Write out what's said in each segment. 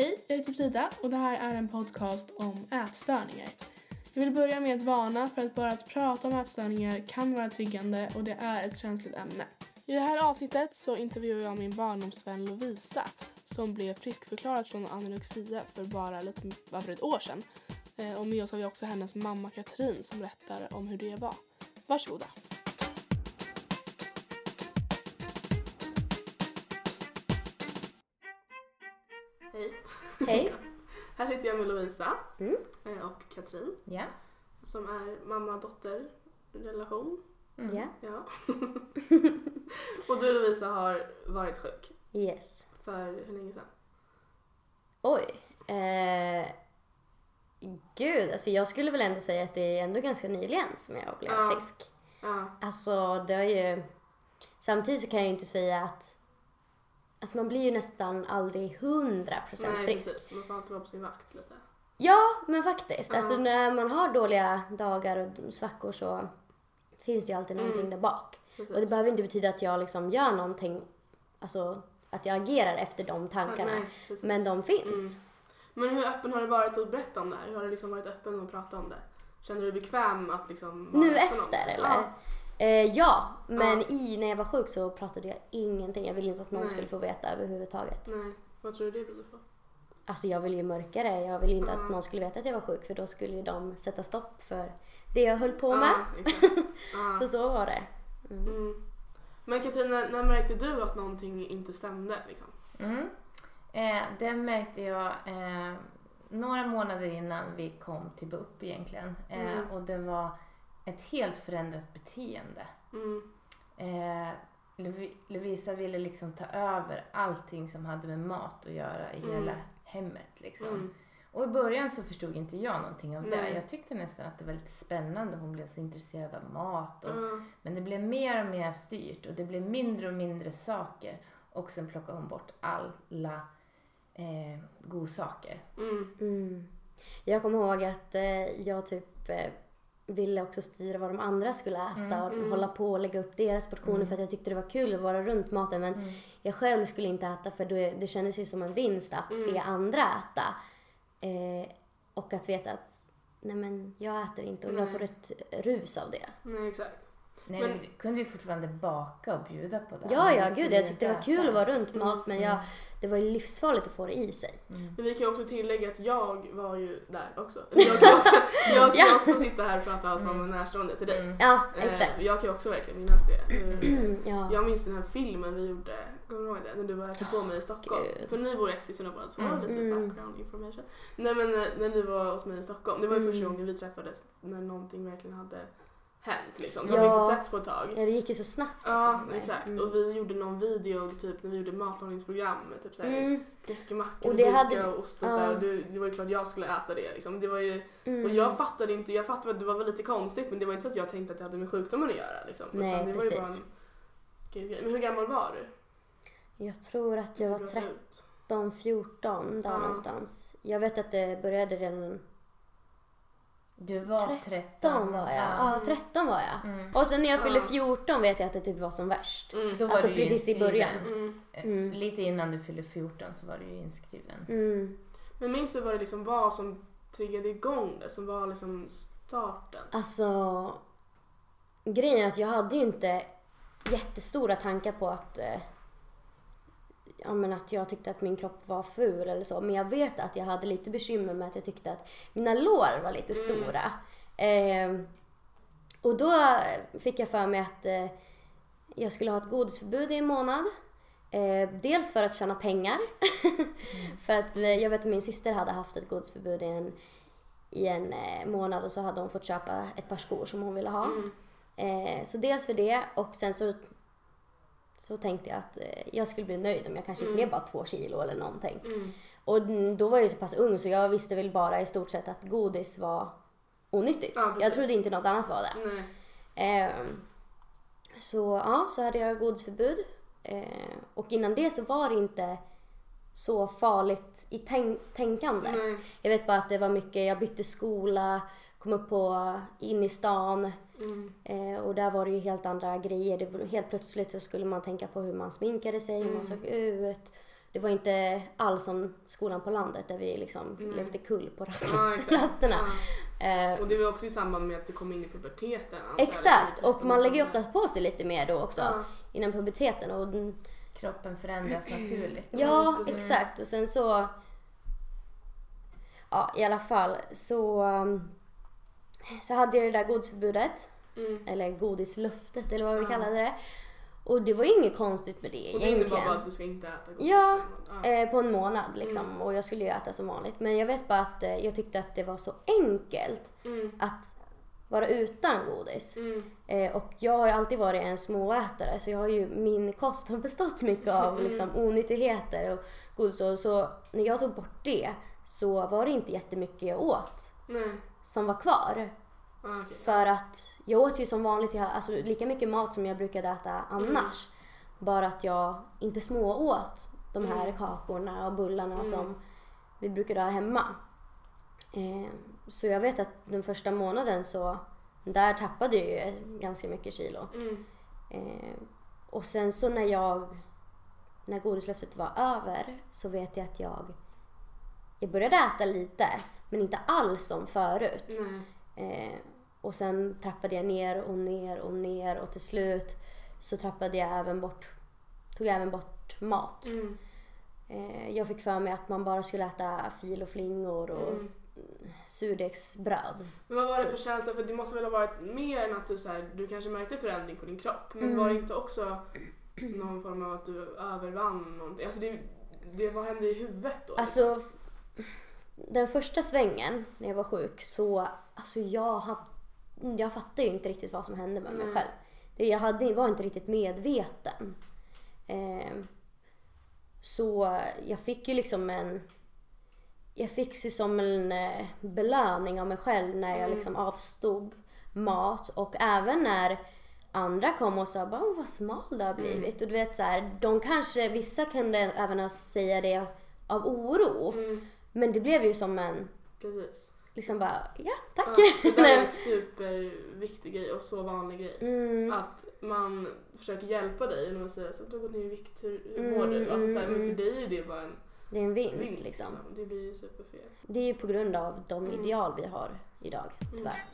Hej, jag heter Frida och det här är en podcast om ätstörningar. Jag vill börja med att varna för att bara att prata om ätstörningar kan vara triggande och det är ett känsligt ämne. I det här avsnittet så intervjuar jag min barndomsvän Lovisa som blev friskförklarad från anorexia för bara lite över ett år sedan. Eh, och med oss har vi också hennes mamma Katrin som berättar om hur det var. Varsågoda. Hej. Här sitter jag med Lovisa Mm. eh, och Katrin Ja. som är mamma-dotter relation. Mm. Ja. Ja. och du Lovisa har varit sjuk Yes. för hur länge sedan? Oj. Eh, gud, alltså jag skulle väl ändå säga att det är ändå ganska nyligen som jag blev Ja. frisk. Ja. Alltså det har ju... Samtidigt så kan jag ju inte säga att... Alltså man blir ju nästan aldrig 100% Nej frisk. precis, man får alltid vara på sin vakt lite. Ja, men faktiskt. Ja. Alltså när man har dåliga dagar och svackor så finns det ju alltid någonting Mm. där bak. Precis. Och det behöver inte betyda att jag liksom gör någonting, alltså att jag agerar efter de tankarna. Nej. Men de finns. Mm. Men hur öppen har du varit att berätta om det här? Hur har du liksom varit öppen att prata om det? Känner du dig bekväm att liksom Nu efter eller? Ja. Eh, ja, men Ja. i när jag var sjuk så pratade jag ingenting. Jag ville inte att någon Nej. skulle få veta överhuvudtaget. Nej, vad tror du det berodde på? Alltså jag ville ju mörka det. Jag ville inte Ja. att någon skulle veta att jag var sjuk för då skulle ju de sätta stopp för det jag höll på med. Ja. Så så var det. Mm. Men Katrin, när, när märkte du att någonting inte stämde? Liksom? Mm. Eh, det märkte jag eh, några månader innan vi kom till BUP egentligen. Eh, Mm. Och det var ett helt förändrat beteende. Mm. Eh, Lovisa ville liksom ta över allting som hade med mat att göra i Mm. hela hemmet. Liksom. Mm. Och i början så förstod inte jag någonting av det. Nej. Jag tyckte nästan att det var lite spännande. Hon blev så intresserad av mat. Och, Ja. Men det blev mer och mer styrt och det blev mindre och mindre saker. Och sen plockade hon bort alla eh, godsaker. Mm. Mm. Jag kommer ihåg att eh, jag typ eh, ville också styra vad de andra skulle äta och Mm. hålla på och lägga upp deras portioner för att jag tyckte det var kul att vara runt maten men Mm. jag själv skulle inte äta för det, det kändes ju som en vinst att Mm. se andra äta. Eh, och att veta att nej men jag äter inte och jag Nej. får ett rus av det. Nej, exakt. Nej, Men- men, du kunde ju fortfarande baka och bjuda på det. Ja, ja, gud jag tyckte det var kul att vara runt Mm. mat men jag, det var ju livsfarligt att få det i sig. Mm. Men vi kan ju också tillägga att jag var ju där också. Jag kan också, jag kan Ja. också sitta här och prata som en närstående till dig. Mm. Ja, Eh, exakt. Jag kan ju också verkligen minnas det. Eh, Ja. Jag minns den här filmen vi gjorde, kommer du ihåg det? När du var här på mig i Stockholm. Gud. För ni bor i Eskilstuna båda två, Mm. lite Mm. background information. Nej men eh, när ni var hos mig i Stockholm, det var ju första Mm. gången vi träffades när någonting verkligen hade hänt liksom. Har Ja. vi inte sett på ett tag. ja, det gick ju så snabbt Ja, exakt. Mm. Och vi gjorde någon video typ när vi gjorde matlagningsprogram med typ såhär Mm. knäckemackor Och det hade- och ost och ja. sådär. Det, det var ju klart jag skulle äta det liksom. Det var ju, Mm. och jag fattade inte, jag fattade att det var väl lite konstigt men det var inte så att jag tänkte att det hade med sjukdomen att göra liksom. Nej, Utan det var ju bara precis. en. Men hur gammal var du? Jag tror att jag var du var 13, ut? 14 där Ja. någonstans. Jag vet att det började redan... Du var 13. 13 var jag. Ja, 13 var jag. Mm. Och sen när jag fyllde Ja. 14 vet jag att det typ var som värst. Mm. Då var Alltså precis i början. inskriven. Mm. Eh, Mm. Lite innan du fyllde 14 så var du ju inskriven. Mm. Men minns du vad det liksom var som triggade igång det? Som var liksom starten? Alltså, grejen är att jag hade ju inte jättestora tankar på att, eh, ja, men att jag tyckte att min kropp var ful eller så. Men jag vet att jag hade lite bekymmer med att jag tyckte att mina lår var lite Mm. stora. Eh, och då fick jag för mig att eh, jag skulle ha ett godisförbud i en månad. Eh, dels för att tjäna pengar. för att jag vet att min syster hade haft ett godisförbud i en, i en eh, månad och så hade hon fått köpa ett par skor som hon ville ha. Mm. Eh, så dels för det och sen så, så tänkte jag att eh, jag skulle bli nöjd om jag kanske gick Mm. ner bara två kilo eller någonting. Mm. Och då var jag ju så pass ung så jag visste väl bara i stort sett att godis var onyttigt. Ja, jag trodde inte något annat var det. Ehm, så ja, så hade jag godisförbud. Eh, och innan det så var det inte så farligt i tänk- tänkandet. Nej. Jag vet bara att det var mycket, jag bytte skola, kom upp på, in i stan Mm. eh, och där var det ju helt andra grejer. Det, var- helt plötsligt så skulle man tänka på hur man sminkade sig, hur man Mm. såg ut. Det var inte alls som skolan på landet där vi liksom Mm. lekte kull på rast, Ja, rasterna. Ja. Eh, Och det var också i samband med att du kom in i puberteten. jag, exakt, liksom, och man lägger ju 13 ofta på sig lite mer då också Ja. innan puberteten. Och, den- Kroppen förändras naturligt. ja, exakt. Och sen så... Ja, i alla fall så... um, Så hade jag det där godisförbudet. Mm. Eller godislöftet eller vad vi Ja. kallade det. Och det var ju inget konstigt med det Och det innebar egentligen. bara att du ska inte äta godis. Ja, Ja. Eh, på en månad liksom. Mm. Och jag skulle ju äta som vanligt. Men jag vet bara att eh, jag tyckte att det var så enkelt Mm. att vara utan godis. Mm. Eh, och jag har ju alltid varit en småätare så jag har ju, min kost har bestått mycket av Mm. liksom, onyttigheter och godis. Och så när jag tog bort det så var det inte jättemycket jag åt. Som var kvar. Ah, okej. För att jag åt ju som vanligt, jag, alltså lika mycket mat som jag brukade äta annars. Bara att jag inte smååt de här Mm. kakorna och bullarna Mm. som vi brukade ha hemma. Eh, så jag vet att den första månaden så, där tappade jag ju ganska mycket kilo. Mm. Eh, och sen så när jag, när godislöftet var över så vet jag att jag, jag började äta lite men inte alls som förut. Eh, och sen trappade jag ner och ner och ner och till slut så trappade jag även bort, tog jag även bort mat. Mm. Eh, jag fick för mig att man bara skulle äta fil och flingor och Mm. surdegsbröd. Men vad var det för känsla? För det måste väl ha varit mer än att du, så här, du kanske märkte förändring på din kropp. Men Mm. var det inte också någon form av att du övervann någonting? Alltså det, det, vad hände i huvudet då? Alltså f- den första svängen när jag var sjuk så alltså jag, jag fattade ju inte riktigt vad som hände med mig Nej. själv. Det, jag hade, var inte riktigt medveten. Eh, så jag fick ju liksom en jag fick ju som en eh, belöning av mig själv när jag Mm. liksom avstod mat och även när andra kom och sa bara, oh, vad smal du har blivit. Och du vet så här, de kanske, vissa kunde även säga det av oro. Mm, Men det blev ju som en, precis. liksom bara, ja tack. Ja, det där är en superviktig grej och så vanlig grej. mm, Att man försöker hjälpa dig när man säger att du har gått ner i vikt, hur, Mm, mår du? Alltså, så här, mm, men för mm. dig är det bara en det är en vinst, vinst. liksom. Det blir ju superfel. Det är ju på grund av de Mm. ideal vi har idag, tyvärr.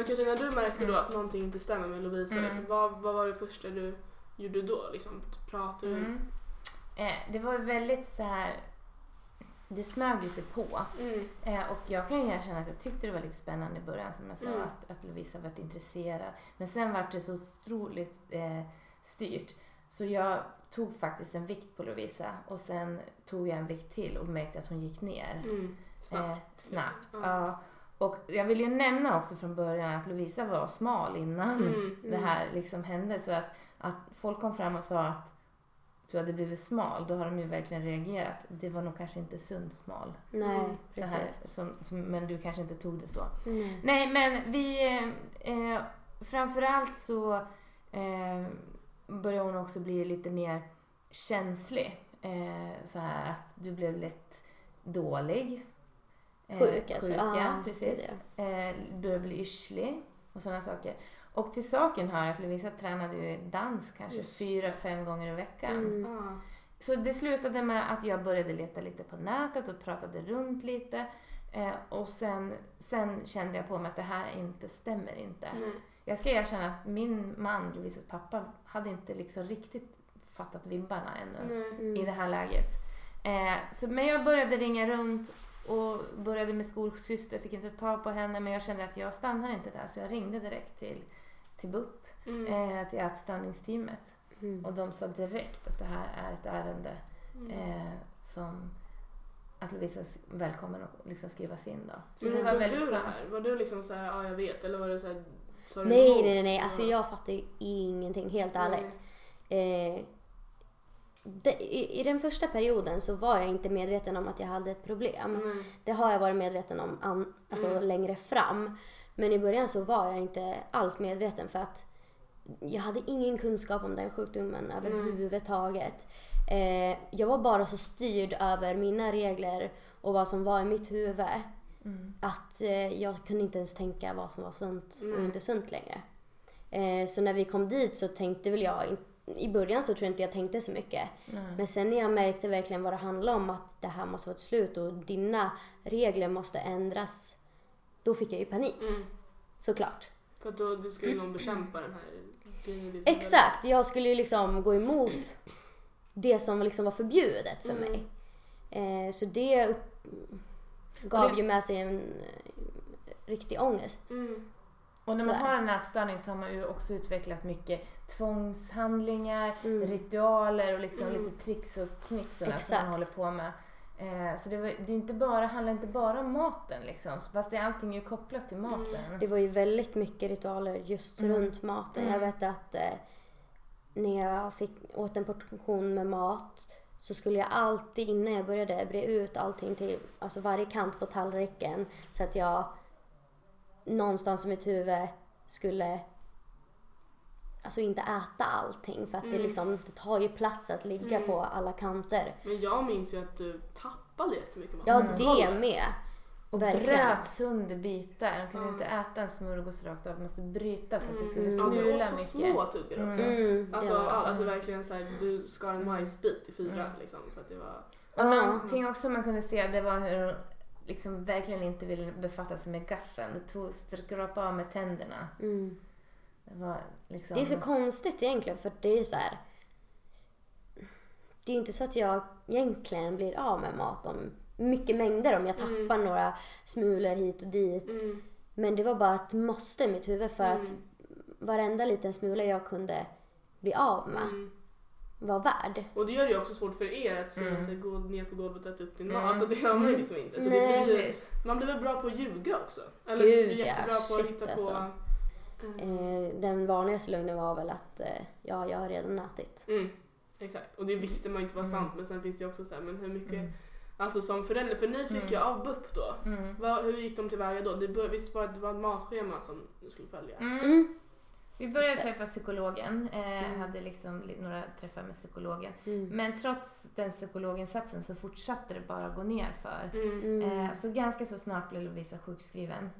Men Katarina, du märkte då att någonting inte stämmer med Lovisa. Mm. Liksom, vad, vad var det första du gjorde då? Liksom, pratade du? Mm. Eh, det var väldigt så här. Det smög ju sig på. Mm. Eh, och jag kan ju erkänna att jag tyckte det var lite spännande i början som jag sa Mm. att, att Lovisa varit intresserad. Men sen var det så otroligt eh, styrt. Så jag tog faktiskt en vikt på Lovisa och sen tog jag en vikt till och märkte att hon gick ner. Mm. Snabbt. Eh, snabbt. Ja. Ja. Och jag vill ju nämna också från början att Lovisa var smal innan Mm. det här liksom hände. Så att, att folk kom fram och sa att du hade blivit smal, då har de ju verkligen reagerat. Det var nog kanske inte sunt smal. Nej, Mm, Så här, som, som, men du kanske inte tog det så. Nej. Nej, men vi... Eh, framförallt så eh, började hon också bli lite mer känslig. Eh, så här att du blev lätt dålig. Eh, Sjuk alltså. Sjuk, Ja, ja. Precis. är Eh, började bli yrslig och sådana saker. Och till saken hör att Lovisa tränade ju dans kanske Just fyra, fem gånger i veckan. Mm. Ah. Så det slutade med att jag började leta lite på nätet och pratade runt lite. Eh, och sen, sen kände jag på mig att det här inte stämmer inte. Nej. Jag ska erkänna att min man, Lovisas pappa, hade inte liksom riktigt fattat vibbarna ännu Nej. i Mm. det här läget. Eh, så, men jag började ringa runt och började med skolsyster, fick inte tag på henne men jag kände att jag stannar inte där så jag ringde direkt till, till BUP, Mm. eh, till ätstörningsteamet. Mm. Och de sa direkt att det här är ett ärende Mm. eh, som att Lovisa är välkommen att liksom skrivas in då. Så Men det var väldigt du skönt. här? Var du liksom såhär, ja jag vet, eller var det såhär, sa du Nej, nej, nej, nej. Alltså Ja. jag fattar ju ingenting, helt ärligt. Eh, i, den första perioden så var jag inte medveten om att jag hade ett problem. Nej. Det har jag varit medveten om an, alltså Mm. längre fram. Men i början så var jag inte alls medveten för att jag hade ingen kunskap om den sjukdomen överhuvudtaget. Eh, jag var bara så styrd över mina regler och vad som var i mitt huvud. Mm. att eh, jag kunde inte ens tänka vad som var sunt och inte sunt längre. Eh, så när vi kom dit så tänkte väl jag, i början så tror jag inte jag tänkte så mycket. Nej. Men sen när jag märkte verkligen vad det handlade om, att det här måste vara ett slut och dina regler måste ändras, då fick jag ju panik. Mm. Såklart. För då ska ju någon bekämpa den här grejen Exakt, jag skulle ju liksom gå emot det som liksom var förbjudet för Mm. mig. Eh, så det upp, gav det- ju med sig en riktig ångest. Mm. Och när man har en ätstörning så har man ju också utvecklat mycket tvångshandlingar, Mm. ritualer och liksom Mm. lite tricks och knix som man håller på med. Eh, så det, var, det är inte bara, handlar inte bara om maten liksom. Fast det, allting är ju kopplat till maten. Det var ju väldigt mycket ritualer just Mm. runt maten. Jag vet att eh, när jag fick åt en portion med mat så skulle jag alltid innan jag började bre ut allting till alltså varje kant på tallriken så att jag någonstans i mitt huvud skulle alltså inte äta allting för att det Mm. liksom det tar ju plats att ligga Mm. på alla kanter. Men jag minns ju att du tappade jättemycket mat. Ja, Mm. det med. Och Verkligen. bröt sönder bitar. De kunde Ja. inte äta en smörgås rakt av. De måste bryta så att det skulle Mm. Ja, du smula också mycket. små tuggar också. Mm, Alltså, ja. all, alltså verkligen såhär, du skar en majsbit i fyra Mm. liksom för att det var... Och Ja. någonting också man kunde se det var hur liksom verkligen inte ville befatta sig med gaffeln. Det tog, skrapa av med tänderna. Mm. Det var liksom... Det är så konstigt egentligen för det är så här. Det är ju inte så att jag egentligen blir av med mat om mycket mängder om jag tappar några smulor hit och dit. Mm. Men det var bara ett måste i mitt huvud för att Mm. varenda liten smula jag kunde bli av med Mm. var värd. Och det gör det ju också svårt för er att säga Mm. så här, gå ner på golvet och äta upp din mat. Mm. Alltså det gör man ju liksom inte. Så det Nej. blir Precis. man blir väl bra på att ljuga också? Eller Gud, så blir ja. jättebra på att hitta alltså. på... Mm. Eh, den vanligaste lögnen var väl att eh, ja, jag har redan ätit. Mm. Exakt. Och det visste man ju inte var Mm. sant men sen finns det ju också så här, men hur mycket... Mm. Alltså som förälder, för ni fick Mm. ju av BUP då. Mm. Vad, hur gick de tillväga då? Det bör, visst var det, det var ett matschema som du skulle följa? Mm. Mm. Vi började Exakt. träffa psykologen. Eh, Mm. Hade liksom li- några träffar med psykologen. Mm. Men trots den psykologinsatsen så fortsatte det bara gå ner för. Mm. Mm. Eh, så ganska så snart blev Lovisa sjukskriven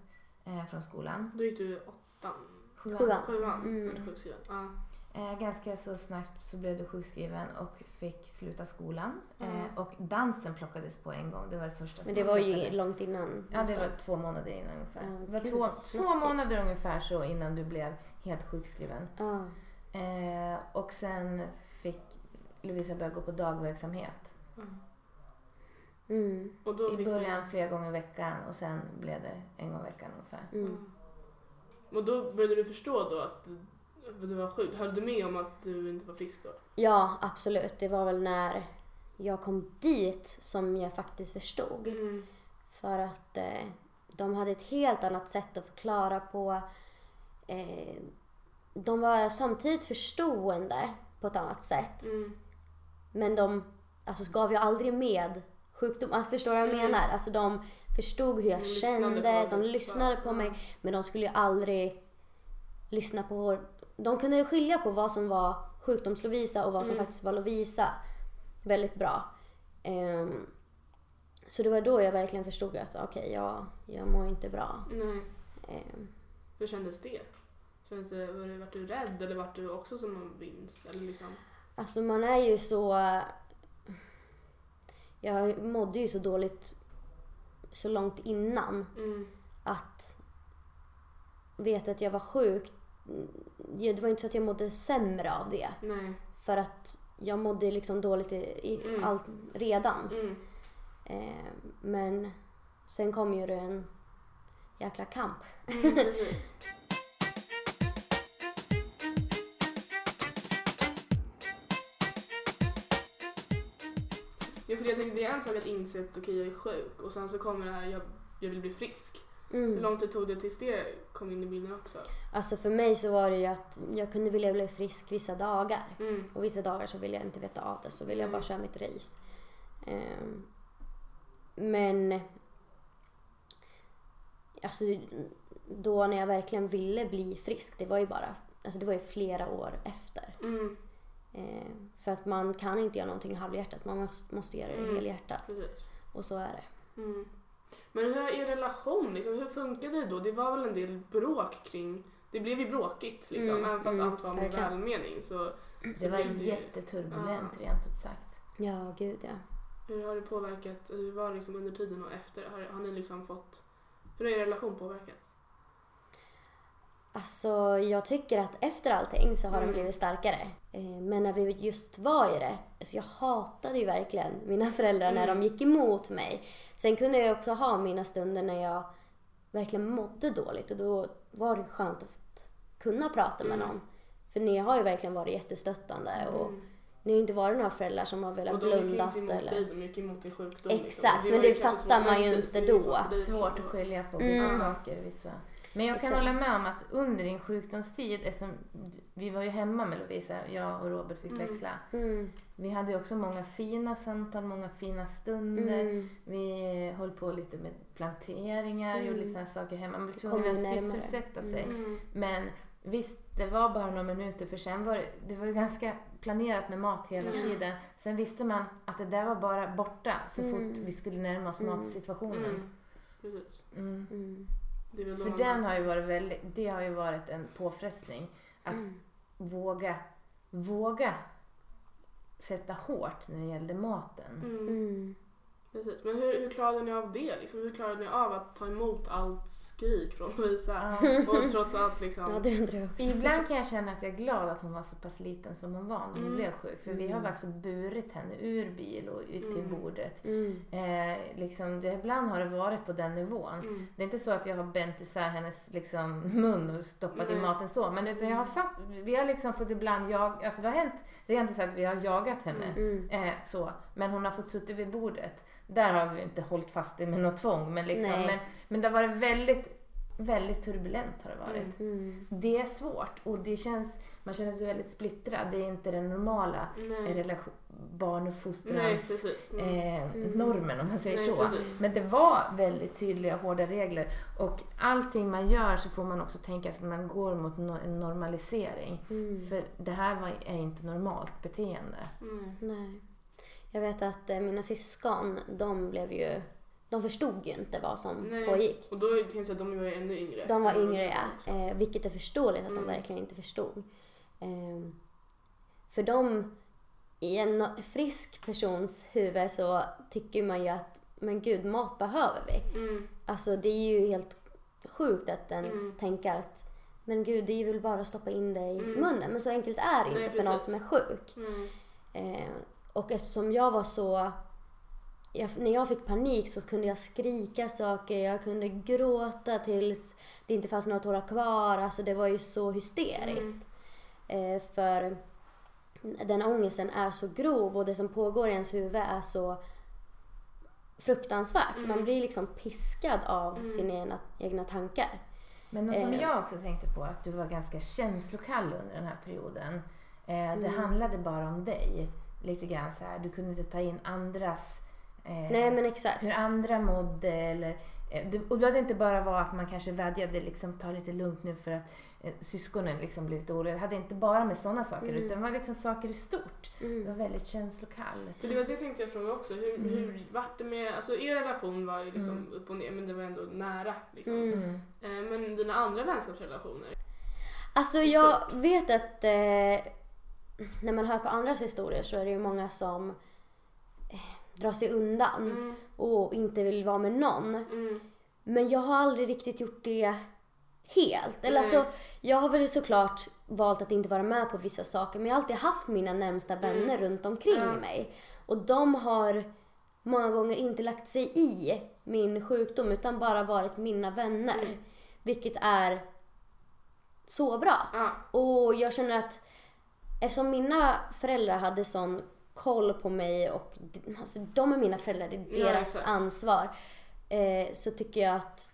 eh, från skolan. Då gick du åttan? Sjuan. Sjuan. Sjuan? Mm. sjukskriven? Ja. Eh, ganska så snabbt så blev du sjukskriven och fick sluta skolan. Mm. Eh, och dansen plockades på en gång. Det var det första Men det var ju plockades. långt innan. Ja, det var två månader innan ungefär. Ja, det var två, två månader ungefär så innan du blev helt sjukskriven. Ja. Eh, och sen fick Lovisa börja gå på dagverksamhet. Mm. Och då I fick början flera gånger i veckan och sen blev det en gång i veckan ungefär. Mm. Och då började du förstå då att du, att du var sjuk? Höll du med om att du inte var frisk då? Ja, absolut. Det var väl när jag kom dit som jag faktiskt förstod. Mm. För att eh, de hade ett helt annat sätt att förklara på. Eh, de var samtidigt förstående på ett annat sätt. Mm. Men de alltså, gav ju aldrig med sjukdom. Alltså, förstår du vad jag Mm. menar? Alltså, de förstod hur jag De kände, de lyssnade på mig. Men de skulle ju aldrig lyssna på... De kunde ju skilja på vad som var sjukdoms-Lovisa och vad som Mm. faktiskt var Lovisa väldigt bra. Ehm, så det var då jag verkligen förstod att okej, jag, jag mår inte bra. Ehm, Hur kändes det? Kändes det, var du, vart du rädd eller vart du också som en vinst? Eller liksom? Alltså man är ju så... Jag mådde ju så dåligt så långt innan Mm. att veta att jag var sjuk. Det var inte så att jag mådde sämre av det. Nej. För att jag mådde liksom dåligt i, i Mm. allt redan. Mm. Eh, men sen kom ju det en jäkla kamp. Ja, för jag tänkte det är en sak att inse att okej jag är sjuk och sen så kommer det här jag, jag vill bli frisk. Hur Mm. lång tid tog det tills det kom in i bilden också? Alltså för mig så var det ju att jag kunde vilja bli frisk vissa dagar. Mm. Och vissa dagar så ville jag inte veta av det, så ville jag bara köra mitt race. Ehm, men... Alltså då när jag verkligen ville bli frisk, det var ju bara... Alltså det var ju flera år efter. Mm. Ehm, för att man kan inte göra någonting halvhjärtat, man måste, måste göra det Mm. helhjärtat. Precis. Och så är det. Mm. Men hur är er relation? Liksom, hur funkade det då? Det var väl en del bråk kring... Det blev ju bråkigt liksom, Mm, även fast mm, allt var med välmening. Så, så Det var blev jätteturbulent Ja. rent ut sagt. Ja, gud ja. Hur har det påverkat, hur var det liksom under tiden och efter? Har, har ni liksom fått... Hur har er relation påverkats? Alltså jag tycker att efter allting så har Mm. den blivit starkare. Eh, Men när vi just var i det, alltså jag hatade ju verkligen mina föräldrar när Mm. de gick emot mig. Sen kunde jag också ha mina stunder när jag verkligen mådde dåligt och då var det skönt att kunna prata med Mm. någon. För ni har ju verkligen varit jättestöttande och Mm. ni har ju inte varit några föräldrar som har velat Och de gick inte emot eller... dig, de gick emot din sjukdom. liksom. Exakt, Och men var ju det fattar man ju inte det är då. svårt för dig. Svårt att skilja på vissa Mm. saker. Vissa. Men jag kan hålla med om att under din sjukdomstid, eftersom vi var ju hemma med Lovisa, jag och Robert fick Mm. växla. Mm. Vi hade ju också många fina samtal, många fina stunder. Mm. Vi höll på lite med planteringar, Mm. gjorde lite sådana saker hemma. Man blev tvungen att sysselsätta sig. Mm. Men visst, det var bara några minuter för sen var det, det var ju ganska planerat med mat hela Mm. tiden. Sen visste man att det där var bara borta så Mm. fort vi skulle närma oss Mm. matsituationen. Mm. Precis. Mm. Mm. För den har ju varit väldigt, det har ju varit en påfrestning. Att Mm. våga, våga sätta hårt när det gällde maten. Mm. Mm. Precis. Men hur, hur klarade ni av det? Liksom? Hur klarade ni av att ta emot allt skrik från Lovisa? Och trots allt liksom... Ja, det undrar jag också. Ibland kan jag känna att jag är glad att hon var så pass liten som hon var när hon Mm. blev sjuk. För vi har Mm. faktiskt burit henne ur bil och ut till Mm. bordet. Mm. Eh, liksom, det, ibland har det varit på den nivån. Mm. Det är inte så att jag har bänt isär hennes liksom, mun och stoppat i maten så. Men utan jag har satt, vi har liksom fått ibland jag, alltså det har hänt rent sagt att vi har jagat henne. Mm. Eh, så. Men hon har fått sitta vid bordet. Där har vi inte hållit fast det med något tvång. Men, liksom, Nej. men, men det har varit väldigt, väldigt turbulent har det varit. Mm. Det är svårt och det känns, man känner sig väldigt splittrad. Det är inte den normala Nej. relation, barn och Nej, fostrans precis. Mm. eh, Mm. normen om man säger Nej, så. precis. Men det var väldigt tydliga och hårda regler och allting man gör så får man också tänka att man går mot no- en normalisering. Mm. För det här var, är inte normalt beteende. Mm. Nej. Jag vet att eh, mina syskon, de blev ju... De förstod ju inte vad som Nej. pågick. Och då tänkte jag att de var ju ännu yngre. De var yngre, ja. också. Eh, vilket är förståeligt att Mm. de verkligen inte förstod. Eh, för de, i en frisk persons huvud så tycker man ju att, men gud, mat behöver vi. Mm. Alltså det är ju helt sjukt att ens Mm. tänka att, men gud, det är ju väl bara att stoppa in det i Mm. munnen. Men så enkelt är det Nej, inte för någon som är sjuk. Mm. Eh, och eftersom jag var så... Jag, när jag fick panik så kunde jag skrika saker, jag kunde gråta tills det inte fanns några tårar kvar. Alltså det var ju så hysteriskt. Eh, för den ångesten är så grov och det som pågår i ens huvud är så fruktansvärt. Mm. Man blir liksom piskad av Mm. sina egna, egna tankar. Men något som Eh. jag också tänkte på, att du var ganska känslokall under den här perioden. Eh, det Mm. handlade bara om dig. Lite grann så här, du kunde inte ta in andras eh, Nej men exakt. hur andra mådde eller eh, det, och det behövde inte bara vara att man kanske vädjade liksom ta lite lugnt nu för att eh, syskonen liksom blir lite oroliga. Det hade inte bara med sådana saker Mm. utan det var liksom saker i stort. Du var Mm. väldigt känslokall. För det var det tänkte jag fråga också. Hur, Mm. hur vart det med, alltså er relation var ju liksom Mm. upp och ner men det var ändå nära liksom. Mm. Mm. Eh, men dina andra vänskapsrelationer? Alltså jag vet att eh, när man hör på andras historier så är det ju många som eh, drar sig undan Mm. och inte vill vara med någon. Mm. Men jag har aldrig riktigt gjort det helt. Eller Nej. alltså, jag har väl såklart valt att inte vara med på vissa saker men jag har alltid haft mina närmsta vänner runt omkring Ja. mig. Och de har många gånger inte lagt sig i min sjukdom utan bara varit mina vänner. Mm. Vilket är så bra. Och jag känner att eftersom mina föräldrar hade sån koll på mig och alltså, de är mina föräldrar, det är Ja, deras exakt. ansvar. Eh, så tycker jag att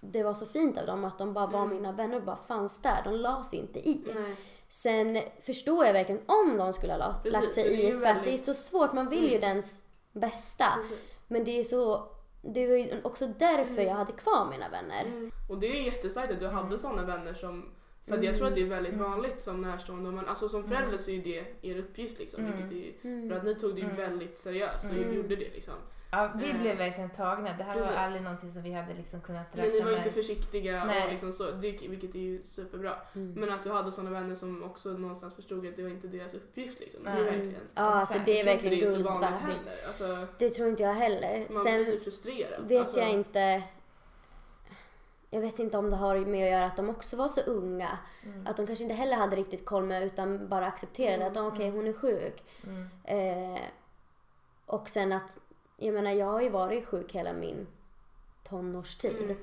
det var så fint av dem att de bara var Mm. mina vänner och bara fanns där. De la sig inte i. Nej. Sen förstår jag verkligen om de skulle ha la- Precis, lagt sig i ju för att det är väldigt- så svårt. Man vill ju Mm. dens bästa. Precis. Men det är så det var ju också därför jag hade kvar mina vänner. Mm. Och det är ju jättesajt att du hade sådana vänner som För att jag tror att det är väldigt Mm. vanligt som närstående, men alltså som förälder så är det er uppgift liksom. Mm. Vilket är Mm. för att ni tog det ju Mm. väldigt seriöst och Mm. gjorde det liksom. Ja, vi blev verkligen tagna. Det här var precis. aldrig någonting som vi hade liksom kunnat Men ni räkna var ju med. inte försiktiga Nej. och liksom så, det, vilket är ju superbra. Mm. Men att du hade sådana vänner som också någonstans förstod att det var inte deras uppgift liksom. Det är Nej. verkligen. Ja, alltså det är Jag tror inte verkligen det är så guld vanligt värt. Alltså, Det tror inte jag heller. man Sen blir ju frustrerad. vet alltså, jag inte. Jag vet inte om det har med att göra att de också var så unga. Mm. Att de kanske inte heller hade riktigt koll med utan bara accepterade Mm, att ah, okej hon är sjuk. Mm. Eh, och sen att, jag menar jag har ju varit sjuk hela min tonårstid. Mm.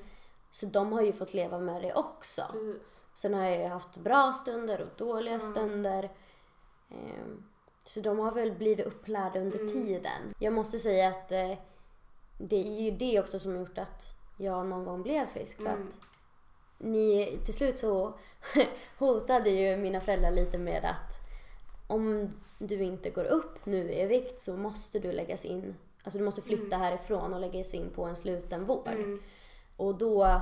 Så de har ju fått leva med det också. Precis. Sen har jag ju haft bra stunder och dåliga Mm. stunder. Ehm, Så de har väl blivit upplärda under Mm. tiden. Jag måste säga att eh, det är ju det också som har gjort att jag någon gång blev frisk. För Mm. att ni, till slut så hotade ju mina föräldrar lite med att om du inte går upp nu i vikt så måste du läggas in, alltså du måste flytta härifrån och läggas in på en sluten vård. Mm. Och då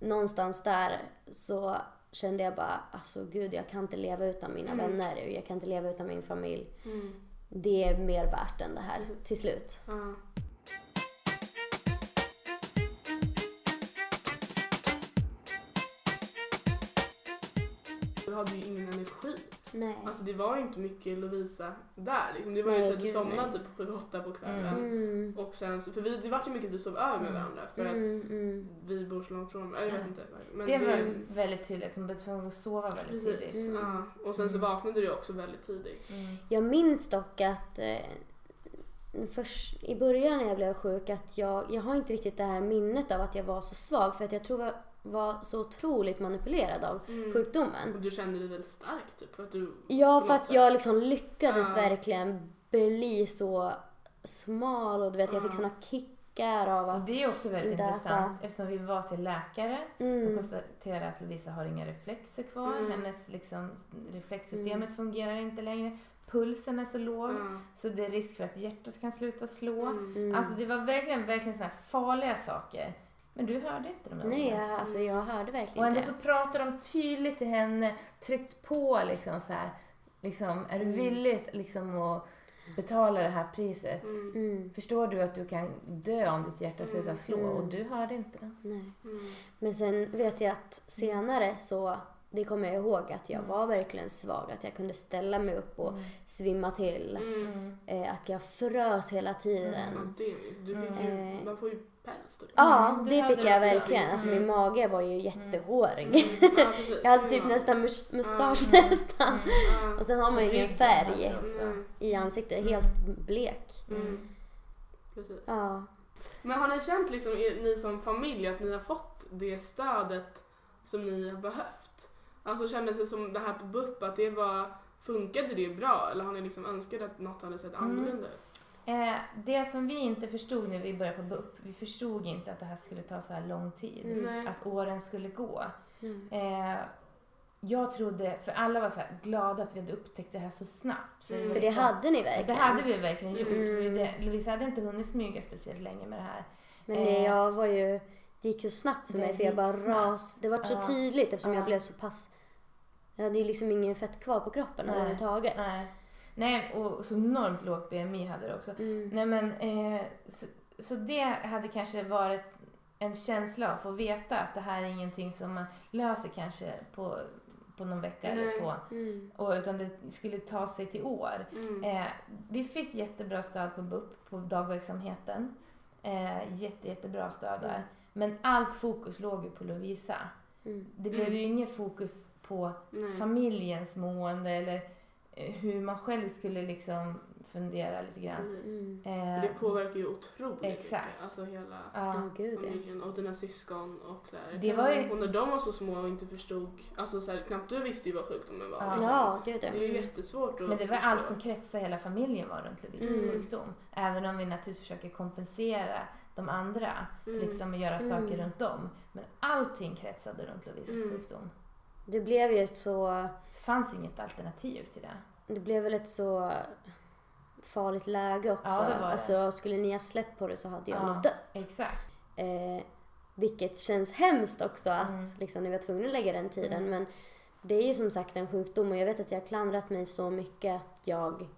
någonstans där så kände jag bara, alltså gud jag kan inte leva utan mina Mm. vänner och jag kan inte leva utan min familj. Mm. Det är mer värt än det här till slut. Hade ju ingen energi. Nej. Alltså det var ju inte mycket Lovisa där liksom. Det var ju Nej, så att du somnade nej. typ 7-8 på kvällen. Mm. Och sen för vi, det var ju mycket att vi sov över med Mm. varandra för att Mm, mm. vi bor så långt från varandra. Jag vet Ja. inte. Men Det var väldigt tydligt. Hon blev tvungen att sova väldigt Precis. tidigt. Mm. Ja. Och sen så Mm. vaknade du också väldigt tidigt. Mm. Jag minns dock att eh, först, i början när jag blev sjuk att jag, jag har inte riktigt det här minnet av att jag var så svag för att jag tror jag var så otroligt manipulerad av Mm. sjukdomen. Och du kände dig väldigt stark typ för att du... Ja, för att sätt. jag liksom lyckades Ja. verkligen bli så smal och du vet jag fick såna kickar av Och att... det är också väldigt Data. intressant eftersom vi var till läkare och Mm, konstaterade att Lovisa har inga reflexer kvar. Mm. Hennes liksom, reflexsystemet fungerar inte längre. Pulsen är så låg Ja. så det är risk för att hjärtat kan sluta slå. Mm. mm. Alltså det var verkligen, verkligen såna här farliga saker. Men du hörde inte de där Nej, orden. jag, alltså jag hörde Och verkligen ändå inte så pratade de tydligt till henne, tryckt på liksom så här. Liksom, är du Mm. villig liksom att betala det här priset? Mm. Mm, Förstår du att du kan dö om ditt hjärta slutar slå? Mm. Och du hörde inte det. nej. Mm. Men sen vet jag att senare så, det kommer jag ihåg att jag Mm. var verkligen svag. Att jag kunde ställa mig upp och svimma till. Mm. Eh, att jag frös hela Ja, tiden. det, du fick ju, Mm. man får ju päls typ. Ja, Mm, det det fick jag verkligen. Alltså min Mm. mage var ju jättehårig. Mm. Ja. Jag hade typ nästan mus- mustasch Mm. nästan. Och sen har man ju ingen färg. Mm. i ansiktet, helt blek. Mm. Ja. Men har ni känt liksom, er, ni som familj, att ni har fått det stödet som ni har behövt? Alltså kändes det som det här på BUP, att det var, funkade det bra? Eller har ni liksom önskat att något hade sett Mm. annorlunda ut? Eh, det som vi inte förstod när vi började på BUP, vi förstod inte att det här skulle ta så här lång tid. Mm. Att åren skulle gå. Mm. Eh, jag trodde, för alla var så här glada att vi hade upptäckt det här så snabbt. Mm. För det liksom- hade ni Det verkligen. hade vi verkligen gjort. Mm. Det, Lovisa hade inte hunnit smyga speciellt länge med det här. Men det, Eh. jag var ju, det gick så snabbt för Det mig för jag bara snabbt. ras. Det var så tydligt eftersom jag Ja. blev så pass, jag hade ju liksom ingen fett kvar på kroppen Nej. överhuvudtaget. Nej. Nej, och så enormt lågt BMI hade det också. Mm. Nej men, eh, så, så det hade kanske varit en känsla av att få veta att det här är ingenting som man löser kanske på, på någon vecka eller Nej. två. Mm. Och, utan det skulle ta sig till år. Mm. Eh, vi fick jättebra stöd på BUP, på dagverksamheten. Eh, jätte, jättebra stöd där. Mm. Men allt fokus låg ju på Lovisa. Mm. Det blev Mm. ju inget fokus på Nej. familjens mående eller hur man själv skulle liksom fundera lite grann. Precis. Mm. Eh, det påverkar ju otroligt Exakt. mycket. Alltså hela Ja, familjen och dina syskon och så här. det var ju... Och när de var så små och inte förstod, alltså så här, knappt du visste ju vad sjukdomen var. Ja. liksom. Ja, gud ja. Det är ju jättesvårt att Men det var förstå. allt som kretsade hela familjen var runt Lovisas Mm. sjukdom. Även om vi naturligtvis försöker kompensera de andra Mm. liksom och göra Mm. saker runt dem. Men allting kretsade runt Lovisas Mm. sjukdom. Det blev ju ett så, Det fanns inget alternativ till det. Det blev väl ett så farligt läge också. Ja, det var det. Alltså skulle ni ha släppt på det så hade jag Ja. nog dött. Exakt. Eh, vilket känns hemskt också att Mm. liksom, ni var tvungna att lägga den tiden. Mm. Men det är ju som sagt en sjukdom och jag vet att jag har klandrat mig så mycket att jag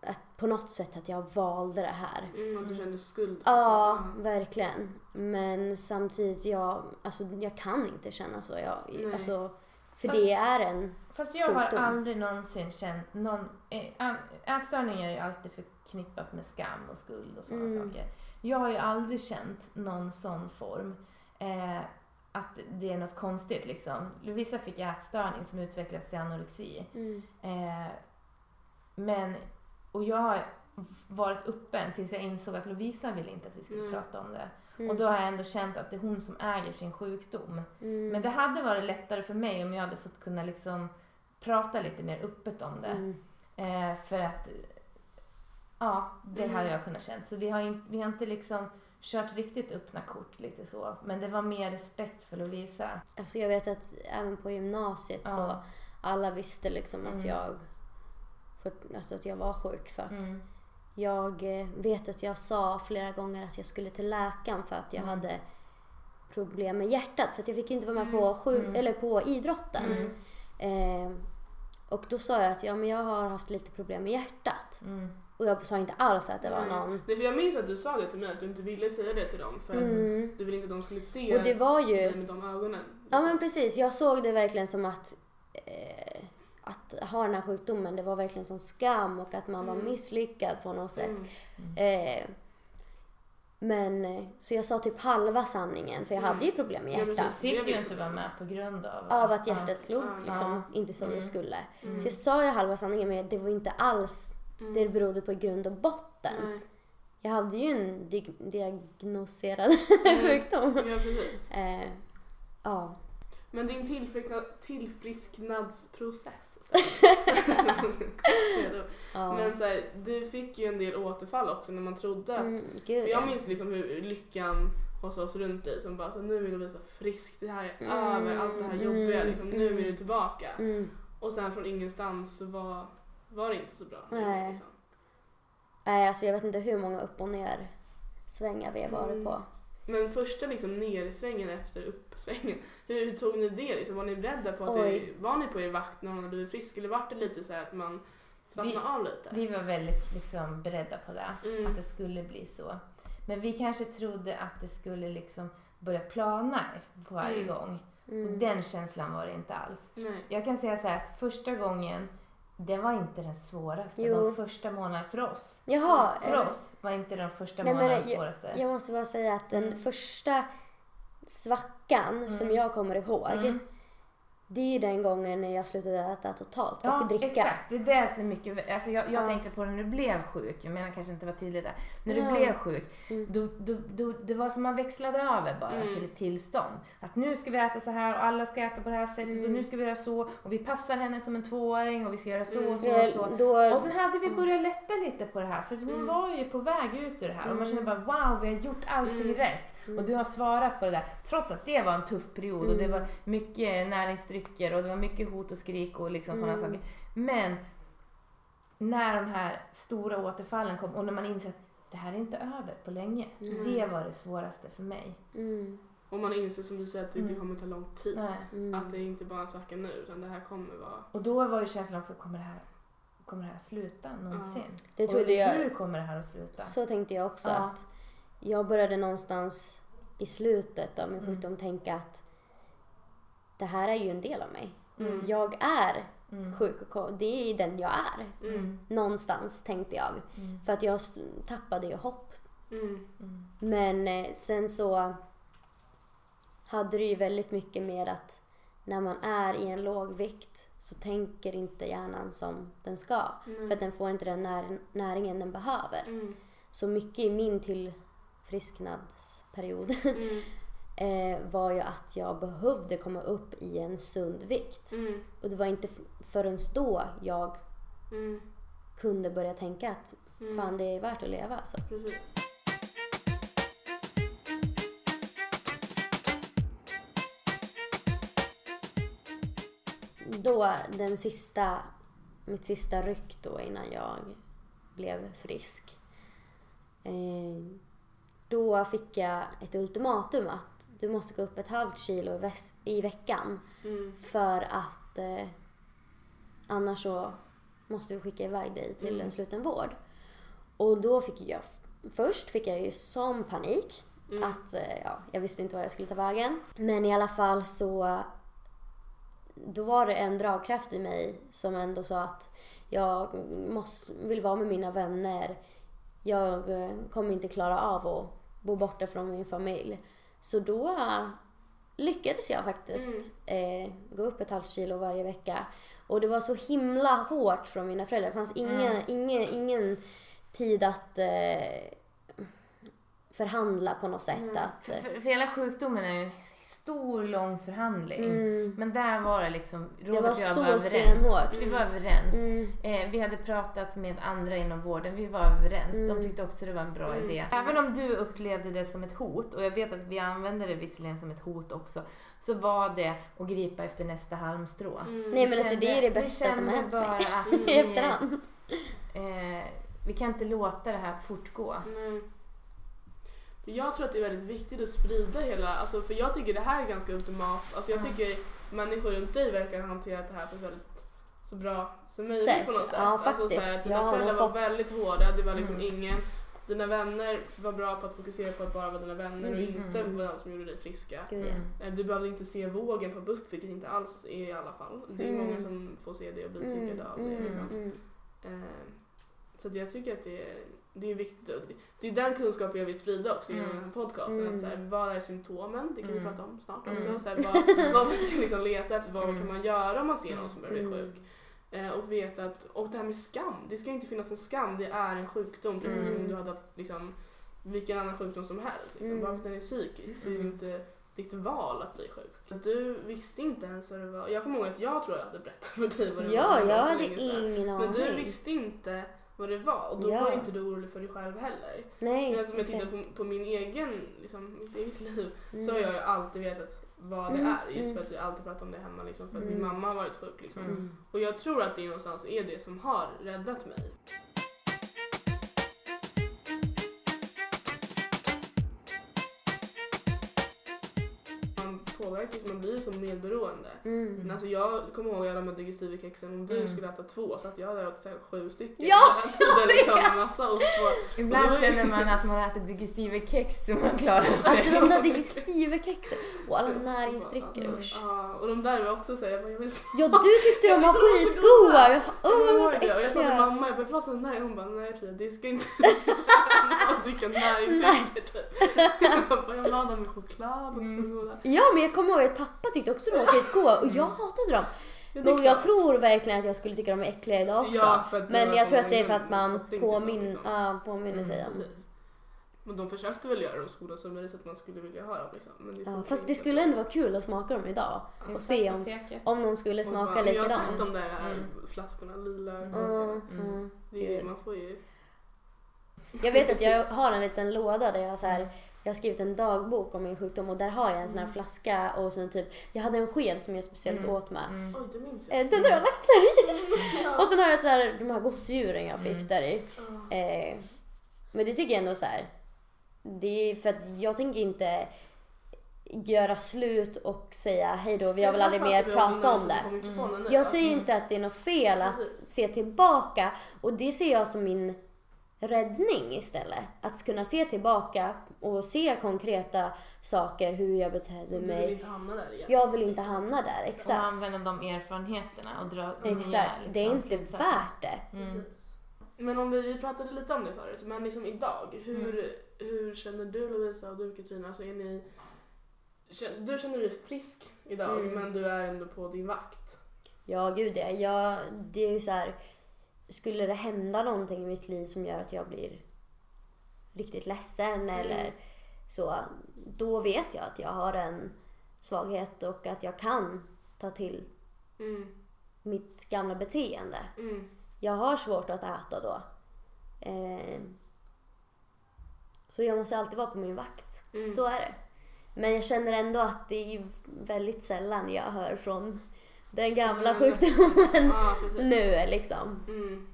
att på något sätt att jag valde det här. Mm, och du kände skuld. Ja, verkligen. Men samtidigt, jag, alltså, jag kan inte känna så. Jag, Nej. alltså, för det är en... Fast jag har Sjukdom. aldrig någonsin känt någon... eh, Ätstörningar är ju alltid förknippat med skam och skuld och sådana Mm. saker. Jag har ju aldrig känt någon sån form. Eh, att det är något konstigt liksom. Lovisa fick ätstörning som utvecklades till anorexi. Mm, Eh, men, och jag har varit öppen tills jag insåg att Lovisa ville inte att vi skulle Mm. prata om det. mm, Och då har jag ändå känt att det är hon som äger sin sjukdom. mm, Men det hade varit lättare för mig om jag hade fått kunna liksom prata lite mer öppet om det. mm, Eh, för att, ja, det Mm. hade jag kunnat känt. Så vi har, in, vi har inte liksom kört riktigt öppna kort lite så. Men det var mer respekt för Lovisa. Alltså jag vet att även på gymnasiet så Ja. alla visste liksom att Mm. jag för, alltså att jag var sjuk för att Mm. jag eh, vet att jag sa flera gånger att jag skulle till läkaren för att jag Mm. hade problem med hjärtat för att jag fick inte vara med Mm. på, sjuk, Mm. eller på idrotten. Mm. Eh, och då sa jag att ja, men jag har haft lite problem med hjärtat. Mm. Och jag sa inte alls att det var Nej. någon... Nej, för jag minns att du sa det till mig, att du inte ville säga det till dem för att Mm. du ville inte att de skulle se Och det var ju... dig med de ögonen. Ja men precis, jag såg det verkligen som att eh, att ha den här sjukdomen, det var verkligen som skam och att man var Mm. misslyckad på något sätt. Mm. Eh, men eh, så jag sa typ halva sanningen för jag Mm. hade ju problem med Ja, hjärtat. precis. Fick Det ju inte vara med på grund av... Av att hjärtat slog Ja. liksom inte som det Mm. skulle. Mm. Så jag sa ju halva sanningen men det var inte alls Mm. det berodde på i grund och botten. Nej. Jag hade ju en diagnoserad Mm. sjukdom. Ja, precis. Eh, ja. Men din tillfrisknad, tillfrisknadsprocess. ja. Men så här, du fick ju en del återfall också när man trodde att... Mm, För jag ja. minns liksom hur lyckan hos oss runt dig som bara så nu vill du visa frisk, det här är Mm, över, allt det här jobbiga, mm, liksom, nu mm. är du tillbaka. Mm. Och sen från ingenstans så var, var det inte så bra. Nej. Liksom. Nej, alltså jag vet inte hur många upp och ner svängar vi har varit Mm. på. Men första liksom nersvängen efter uppsvängen, hur, tog ni det? Liksom, var ni beredda på att det, var ni på er vakt när hon hade blivit frisk eller var det lite så att man slappnade Vi- av lite? Vi var väldigt liksom beredda på det. Mm. Att det skulle bli så. Men vi kanske trodde att det skulle liksom börja plana på varje Mm. gång. Och Mm. den känslan var det inte alls. Nej. Jag kan säga så här att första gången, det var inte den svåraste. Jo. De första månaderna för oss. Jaha, För eh, oss var inte de första Nej, men månaderna jag- svåraste. jag måste bara säga att den Mm. första svackan som jag kommer ihåg, Mm. Det är den gången när jag slutade äta totalt Ja, och dricka. exakt. Det är det som är mycket... Alltså jag jag Ja. tänkte på när du blev sjuk, jag menar kanske inte var tydligt där. När du Ja. blev sjuk, Mm. då, då, då, det var som man växlade över bara Mm. till ett tillstånd. Att nu ska vi äta så här och alla ska äta på det här sättet Mm. och nu ska vi göra så och vi passar henne som en tvååring och vi ska göra så och så och så. Då, Och sen hade vi börjat lätta lite på det här för hon Mm. var ju på väg ut ur det här och man Mm. kände bara wow, vi har gjort allting Mm. rätt. Mm. Och du har svarat på det där. Trots att det var en tuff period och det Mm. var mycket näringsdrycker och det var mycket hot och skrik och liksom sådana Mm. saker. Men när de här stora återfallen kom och när man inser att det här är inte över på länge. Mm. Det var det svåraste för mig. mm, Och man inser som du säger att det inte Mm. kommer ta lång tid. Mm. Att det är inte bara en svacka nu utan det här kommer vara... Och då var ju känslan också, kommer det här, kommer det här sluta någonsin? Det och trodde jag. hur kommer det här att sluta? Så tänkte jag också Ja. att jag började någonstans i slutet av min Mm. sjukdom tänka att det här är ju en del av mig. Mm. Jag är Mm. sjuk och det är den jag är. Mm. Någonstans tänkte jag. Mm. För att jag tappade ju hopp. Mm. Mm. Men eh, sen så hade det ju väldigt mycket med att när man är i en låg vikt så tänker inte hjärnan som den ska. Mm. För att den får inte den när- näringen den behöver. Mm. Så mycket i min tillfrisknadsperiod Mm. eh, var ju att jag behövde komma upp i en sund vikt. Mm. Och det var inte förrän då jag Mm. kunde börja tänka att Mm. fan det är värt att leva. alltså. Precis. Då, den sista, mitt sista ryck då innan jag blev frisk. Eh, då fick jag ett ultimatum att du måste gå upp ett halvt kilo i, veckan Mm. för att eh, annars så måste vi skicka iväg dig till Mm. en sluten vård. Och då fick jag, först fick jag ju sån panik Mm. att eh, ja, jag visste inte vad jag skulle ta vägen. Men i alla fall så då var det en dragkraft i mig som ändå sa att jag måste, vill vara med mina vänner. Jag eh, kommer inte klara av att bo borta från min familj. Så då eh, lyckades jag faktiskt eh, gå upp ett halvt kilo varje vecka. Och det var så himla hårt från mina föräldrar. Det fanns ingen, ingen, ingen tid att eh, förhandla på något sätt. Att, För, för, för hela sjukdomen är ju stor, lång förhandling. mm, Men där var det liksom, det Robert var och jag så var överens. stenhårt. Vi var överens. Mm, Eh, vi hade pratat med andra inom vården, vi var överens. Mm. De tyckte också det var en bra Mm. idé. Även om du upplevde det som ett hot, och jag vet att vi använde det visserligen som ett hot också, så var det att gripa efter nästa halmstrå. Mm. Nej, men alltså, det är det vi bästa som har hänt mig. bara att I vi, efterhand. eh, vi kan inte låta det här fortgå. Nej. Jag tror att det är väldigt viktigt att sprida hela, alltså för jag tycker det här är ganska ultimat. Alltså jag Ja. tycker människor runt dig verkar ha hanterat det här på ett väldigt så bra som möjligt Sätt. på något sätt. Ja, Alltså så faktiskt. här, dina föräldrar var fått- väldigt hårda, det var liksom Mm. ingen Dina vänner var bra på att fokusera på att bara vara dina vänner och Mm. inte på de som gjorde dig friska. Ja. Eh, Du behövde inte se vågen på BUP, vilket inte alls är i alla fall. Det är Mm. många som får se det och blir Mm, triggade av det. mm, Liksom. mm. Eh, Så jag tycker att det är, det är viktigt. och det- är den kunskapen jag vill sprida också genom Mm. den här podcasten. Mm. Att så här, vad är symptomen? Det kan vi Mm. prata om snart Mm. också. Så här, vad, vad man ska liksom leta efter, vad Mm. kan man göra om man ser någon som börjar bli Mm. sjuk? Eh, och veta att, och det här med skam, det ska inte finnas en skam, det är en sjukdom precis Mm. som du hade haft liksom, vilken annan sjukdom som helst. Liksom. Mm. Bara för att den är psykisk så är det Mm. inte ditt val att bli sjuk. Så Du visste inte ens vad det var. Jag kommer ihåg att jag tror jag hade berättat för dig vad det var. Ja, jag hade ingen Men du aning. visste inte vad det var och då Ja. var inte du orolig för dig själv heller. Nej, Men som jag tittar på, på min egen, liksom, mitt eget liv Mm. så har jag ju alltid vetat vad det Mm, är just mm. för att jag alltid pratat om det hemma liksom, för att min Mm. mamma har varit sjuk liksom. Och jag tror att det någonstans är det som har räddat mig. Man påverkas, man blir som medberoende. Mm. Men alltså jag kommer ihåg alla de här digestivekexen, om du Mm. skulle äta två så att jag hade ätit så här sju stycken. Ja, hela tiden, liksom, massa ost på. Ibland Och då- känner man att man äter digestive kex så man klarar sig. Alltså de där digestivekexen och alla Alltså, näringsdrycker, alltså, usch. Ja, och de där var också såhär, jag bara, jag vill Ja, du tyckte de var skitgoda! Åh, de var så Och jag sa till mamma, jag bara, den där, hon bara, nej Fia det ska inte dricka näringsdrycker typ. Jag bara, jag vill ha dem med choklad och så Mm. goda. Ja, men jag kommer ihåg att pappa tyckte också de var skitgoda och jag hatade dem. Ja, Och jag tror verkligen att jag skulle tycka de är äckliga idag också. Ja, men jag tror att det är för att man påmin liksom. ja, påminner sig om. Men de försökte väl göra dem så goda som möjligt så att man skulle vilja ha dem liksom. Men det Ja, fast det skulle ändå vara kul att smaka dem idag. Och se om, om de skulle smaka bara, men Jag har sett likadant. de där äh, Mm. flaskorna, lila. Mm. Mm, Mm. mm. Det är, man får ju... Jag vet att jag har en liten låda där jag har, så här, jag har skrivit en dagbok om min sjukdom och där har jag en sån här flaska och så typ, jag hade en sked som jag speciellt Mm. åt med. Mm. Oj, det minns jag. Eh, Den har jag lagt där i. Ja. Och sen har jag så här, de här gosedjuren jag fick Mm. där i. Eh, men det tycker jag ändå så här. Det är för att jag tänker inte göra slut och säga hej då, jag vill aldrig mer prata om det. Jag säger inte att det är något fel att Precis. se tillbaka och det ser jag som min räddning istället. Att kunna se tillbaka och se konkreta saker, hur jag betedde Du vill mig. inte hamna där igen. Jag vill inte hamna där, Och exakt. använda de erfarenheterna och dra nya, Exakt, det är liksom, inte värt det. Mm. Men om vi, vi pratade lite om det förut, men liksom idag, hur, Mm. Hur känner du Lovisa och du Katrina? Alltså är ni, du känner dig frisk idag Mm. men du är ändå på din vakt. Ja, gud ja. Jag, det är ju så här. Skulle det hända någonting i mitt liv som gör att jag blir riktigt ledsen eller så, då vet jag att jag har en svaghet och att jag kan ta till Mm. mitt gamla beteende. Mm. Jag har svårt att äta då. Eh, så jag måste alltid vara på min vakt. Mm. Så är det. Men jag känner ändå att det är ju väldigt sällan jag hör från den gamla Mm. sjukdomen Ja, nu liksom. Mm.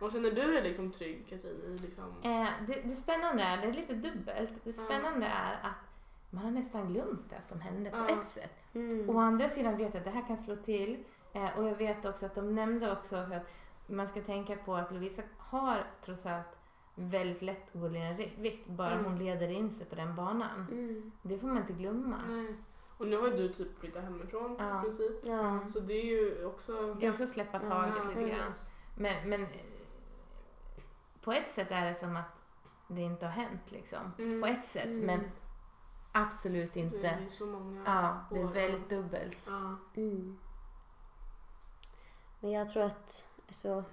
Och känner du dig liksom trygg Katrin? Liksom... Eh, det, det spännande är, det är lite dubbelt. Det spännande är att man har nästan glömt det som hände på Ja. ett sätt. Mm. Å andra sidan vet jag att det här kan slå till. Eh, och jag vet också att de nämnde också att man ska tänka på att Lovisa har trots allt väldigt lätt att gå ner i vikt. Bara Mm. hon leder in sig på den banan. Mm. Det får man inte glömma. Nej. Och nu har du typ flyttat hemifrån Ja. i princip. Ja. Så det är ju också... Det är också att släppa taget Ja, lite grann. Men, men eh, på ett sätt är det som att det inte har hänt liksom. Mm. På ett sätt. Mm. Men absolut Det inte. är ju så många Ja, det är väldigt dubbelt. Ja. Mm. Men jag tror att, alltså,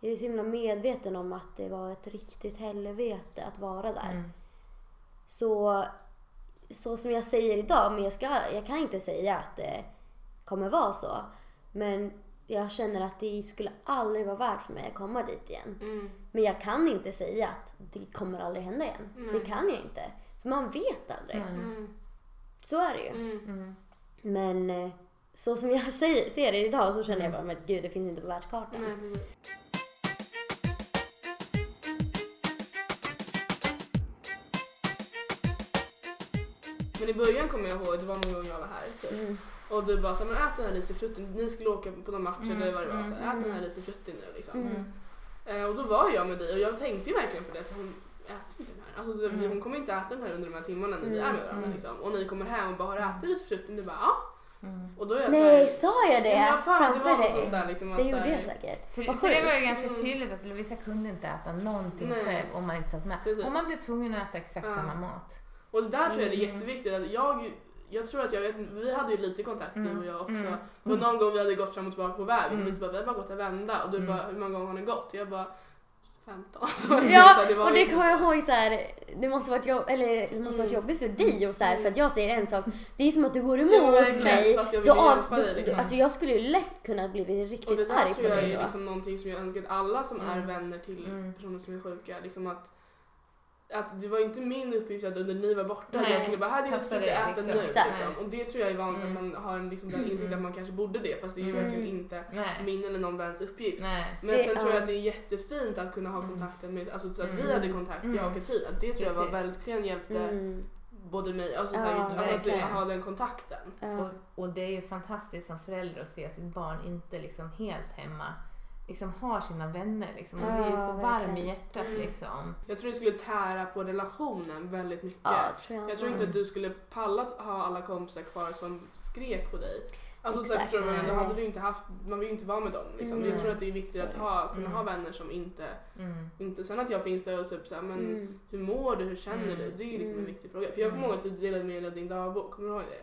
jag är så himla medveten om att det var ett riktigt helvete att vara där. Mm. Så, så som jag säger idag, men jag, ska, jag kan inte säga att det kommer vara så. Men jag känner att det skulle aldrig vara värt för mig att komma dit igen. Mm. Men jag kan inte säga att det kommer aldrig hända igen. Nej. Det kan jag inte. För man vet aldrig. Mm. Mm. Så är det ju. Mm. Mm. Men eh, så som jag säger, ser det idag så känner jag bara, men gud det finns inte på världskartan. Nej, Men i början kommer jag ihåg, det var någon gång jag var här typ. Mm. Och du bara såhär, men ät den här risifrutten. Ni skulle åka på någon match Mm, eller vad det var. Så här, mm, ät den här mm. risifrutten nu liksom. Mm. Mm. Eh, och då var jag med dig och jag tänkte ju verkligen på det. Så hon äter inte den här. Alltså, så, Mm. Hon kommer inte äta den här under de här timmarna när vi Mm, är med varandra. mm. Liksom. Och ni kommer hem och bara, har du ätit risifrutten? Du bara, ja. Mm. Och då är jag Nej, såhär, sa jag det Ja, fan, framför dig? sånt där liksom. Det så gjorde här- jag säkert. För, för det var ju ganska Mm. tydligt att Lovisa kunde inte äta någonting Nej. själv om man inte satt med. Precis. Och man blev tvungen att äta exakt Ja. samma mat. Och där tror jag det är Mm. jätteviktigt att jag, jag tror att jag vet, vi hade ju lite kontakt du Mm. och jag också. Mm. Det var någon gång vi hade gått fram och tillbaka på vägen Mm. och vi så bara, vi har bara gått en vända och du Mm. bara, hur många gånger har ni gått? Jag bara, 15. Så Ja, så var och det kommer jag ihåg så här, det måste varit, jobb, eller, det måste varit Mm. jobbigt för dig och så här, för att jag säger en sak, det är som att du går Ja, emot verkligen, mig. Då avs- dig, liksom. alltså jag skulle ju lätt kunna bli Och det riktigt där arg på tror jag dig är då. liksom någonting som jag önskar att alla som är Mm. vänner till Mm. personer som är sjuka, liksom att att det var inte min uppgift att under ni var borta Nej, jag skulle bara, här är det, inte äta liksom. nu. Liksom. Och det tror jag är vanligt att Mm. man har en, liksom, den insikt att Mm. man kanske borde det fast det är ju Mm. verkligen inte Nej. min eller någon väns uppgift. Nej. Men Det- sen tror jag ja. att det är jättefint att kunna ha Mm. kontakten med, alltså så att vi Mm. hade kontakt, jag och Mm. Katrin, att det tror jag var verkligen hjälpte Mm. både mig, alltså, Ja, så här, alltså att verkligen. ha den kontakten. Ja. Och, och det är ju fantastiskt som förälder att se sitt barn inte liksom helt hemma liksom har sina vänner liksom. Man blir ju så varm i hjärtat Mm. liksom. Jag tror det skulle tära på relationen väldigt mycket. ja, tror jag. Jag tror inte att du skulle palla att ha alla kompisar kvar som skrek på dig. Alltså så Exakt. förstår du? Då hade du inte haft, man vill ju inte vara med dem. Liksom. Mm. Jag tror att det är viktigt Så att ha, kunna Mm. ha vänner som inte, Mm. inte, sen att jag finns där och typ såhär, men Mm. hur mår du, hur känner Mm. du? Det är ju liksom en viktig fråga. För jag kommer Mm. ihåg att du delade med dig av din dagbok, kommer du ihåg det?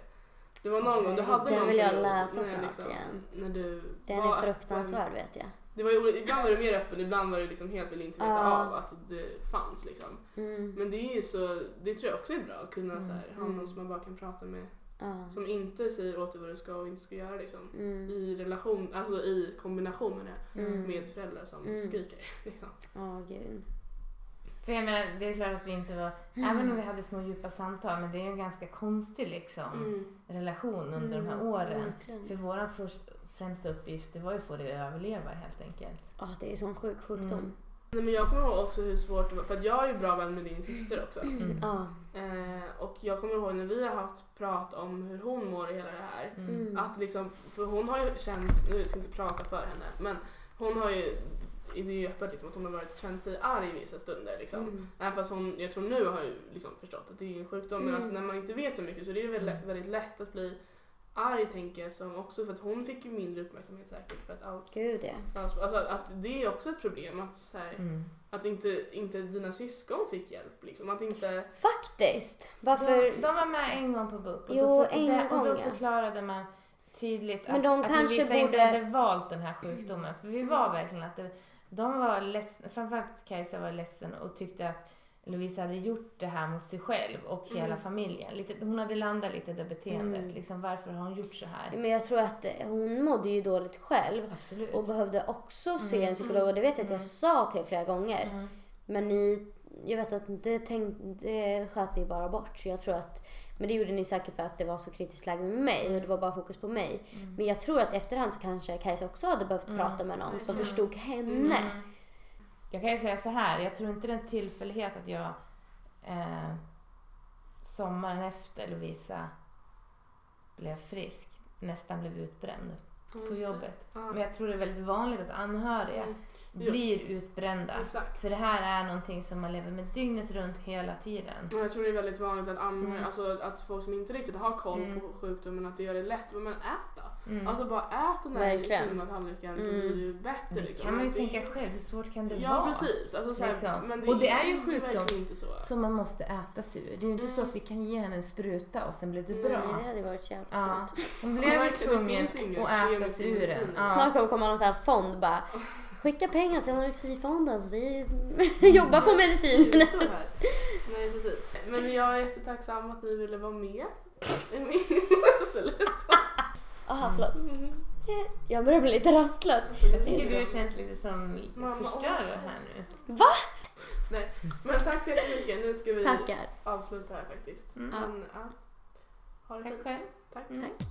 Det var någon gång, du hade Den någon vill jag läsa snart liksom, igen. När du Den var är fruktansvärd vet jag. Det var ju, ibland var du mer öppen, ibland var du liksom helt ville inte veta Ja. av att det fanns liksom. Mm. Men det är ju så, det tror jag också är bra att kunna Mm. så här, ha Mm. någon som man bara kan prata med. Ja. Som inte säger åt dig vad du ska och inte ska göra liksom. Mm. I relation, alltså i kombination med det. Mm. Med föräldrar som Mm. skriker. Liksom. Ja, gud. För jag menar, det är klart att vi inte var, även om vi hade små djupa samtal, men det är ju en ganska konstig liksom Mm. relation under de här Mm, åren. För vår först, främsta uppgift det var ju att få dig att överleva helt enkelt. Ja, det är sån sjuk sjukdom. Mm. Nej, men jag kommer ihåg också hur svårt det var, för att jag är ju bra vän med din syster också. Mm. Ja. Eh, och jag kommer ihåg när vi har haft prat om hur hon mår i hela det här. Mm. Mm. Att liksom, för hon har ju känt, nu ska jag inte prata för henne, men hon har ju, det är ju öppet liksom, att hon har varit, känt sig arg i vissa stunder liksom. Mm. Även fast hon, jag tror nu har ju liksom förstått att det är en sjukdom. Men Mm. alltså när man inte vet så mycket så är det väldigt, Mm. väldigt lätt att bli arg tänker jag som också för att hon fick ju mindre uppmärksamhet säkert för att allt, Gud ja. alltså att det är också ett problem att, så här, Mm. att inte, inte dina syskon fick hjälp liksom. Att inte, Faktiskt. Varför? De, de var med en gång på BUP och, Jo, då, en där, och gång, då ja. förklarade man tydligt Men att, de att kanske inte borde- hade valt den här sjukdomen. För vi var verkligen att det, de var ledsna, framförallt Kajsa var ledsen och tyckte att Lovisa hade gjort det här mot sig själv och hela Mm. familjen. Lite, hon hade landat lite i det beteendet. Mm. Liksom, varför har hon gjort så här? Men jag tror att eh, hon mådde ju dåligt själv. Absolut. Och behövde också se Mm, en psykolog. Och det vet jag att jag mm. sa till er flera gånger. Mm. Men ni, jag vet att det, tänk, det sköt ni bara bort. Så jag tror att, men det gjorde ni säkert för att det var så kritiskt läge med mig och det var bara fokus på mig. Mm. Men jag tror att efterhand så kanske Kajsa också hade behövt Mm. prata med någon som Mm. förstod henne. Jag kan ju säga så här, jag tror inte det är en tillfällighet att jag eh, sommaren efter Lovisa blev frisk. Nästan blev utbränd på jobbet. Ja. Men jag tror det är väldigt vanligt att anhöriga Mm. Blir utbrända. Exakt. För det här är någonting som man lever med dygnet runt hela tiden. Och jag tror det är väldigt vanligt att, anhöriga, Mm. alltså att folk som inte riktigt har koll Mm. på sjukdomen att det gör det lätt. Men ät då. Mm. Alltså bara ät den här Verkligen. tallriken så Mm. blir det ju bättre. det liksom. kan man ju Det- tänka själv, hur svårt kan det Ja vara? precis. Alltså, så här, Liksom. men Och det är ju ju sjukdom. verkligen inte så. Som man måste äta sig ur. Det är ju inte så Mm. att vi kan ge henne en spruta och sen blir du bra. Nej, det hade varit jävligt Ja. Hon Ja, blev ju det tvungen att äta kemisk sig ur den. medicin. Ja. Snart kommer komma någon sån här fond bara. Skicka pengar till anorexirifonden så vi jobbar på medicin. Nej precis. Men jag är jättetacksam att ni ville vara med. Sluta. Jaha, förlåt. Mm. Jag börjar bli lite rastlös. Jag tycker du känns lite som förstörare här nu. Va? Nej. Men tack så jättemycket. Nu ska vi Tackar. avsluta här faktiskt. Mm. Men, ja. Ha det Tack fint. själv. Tack. Mm. Tack.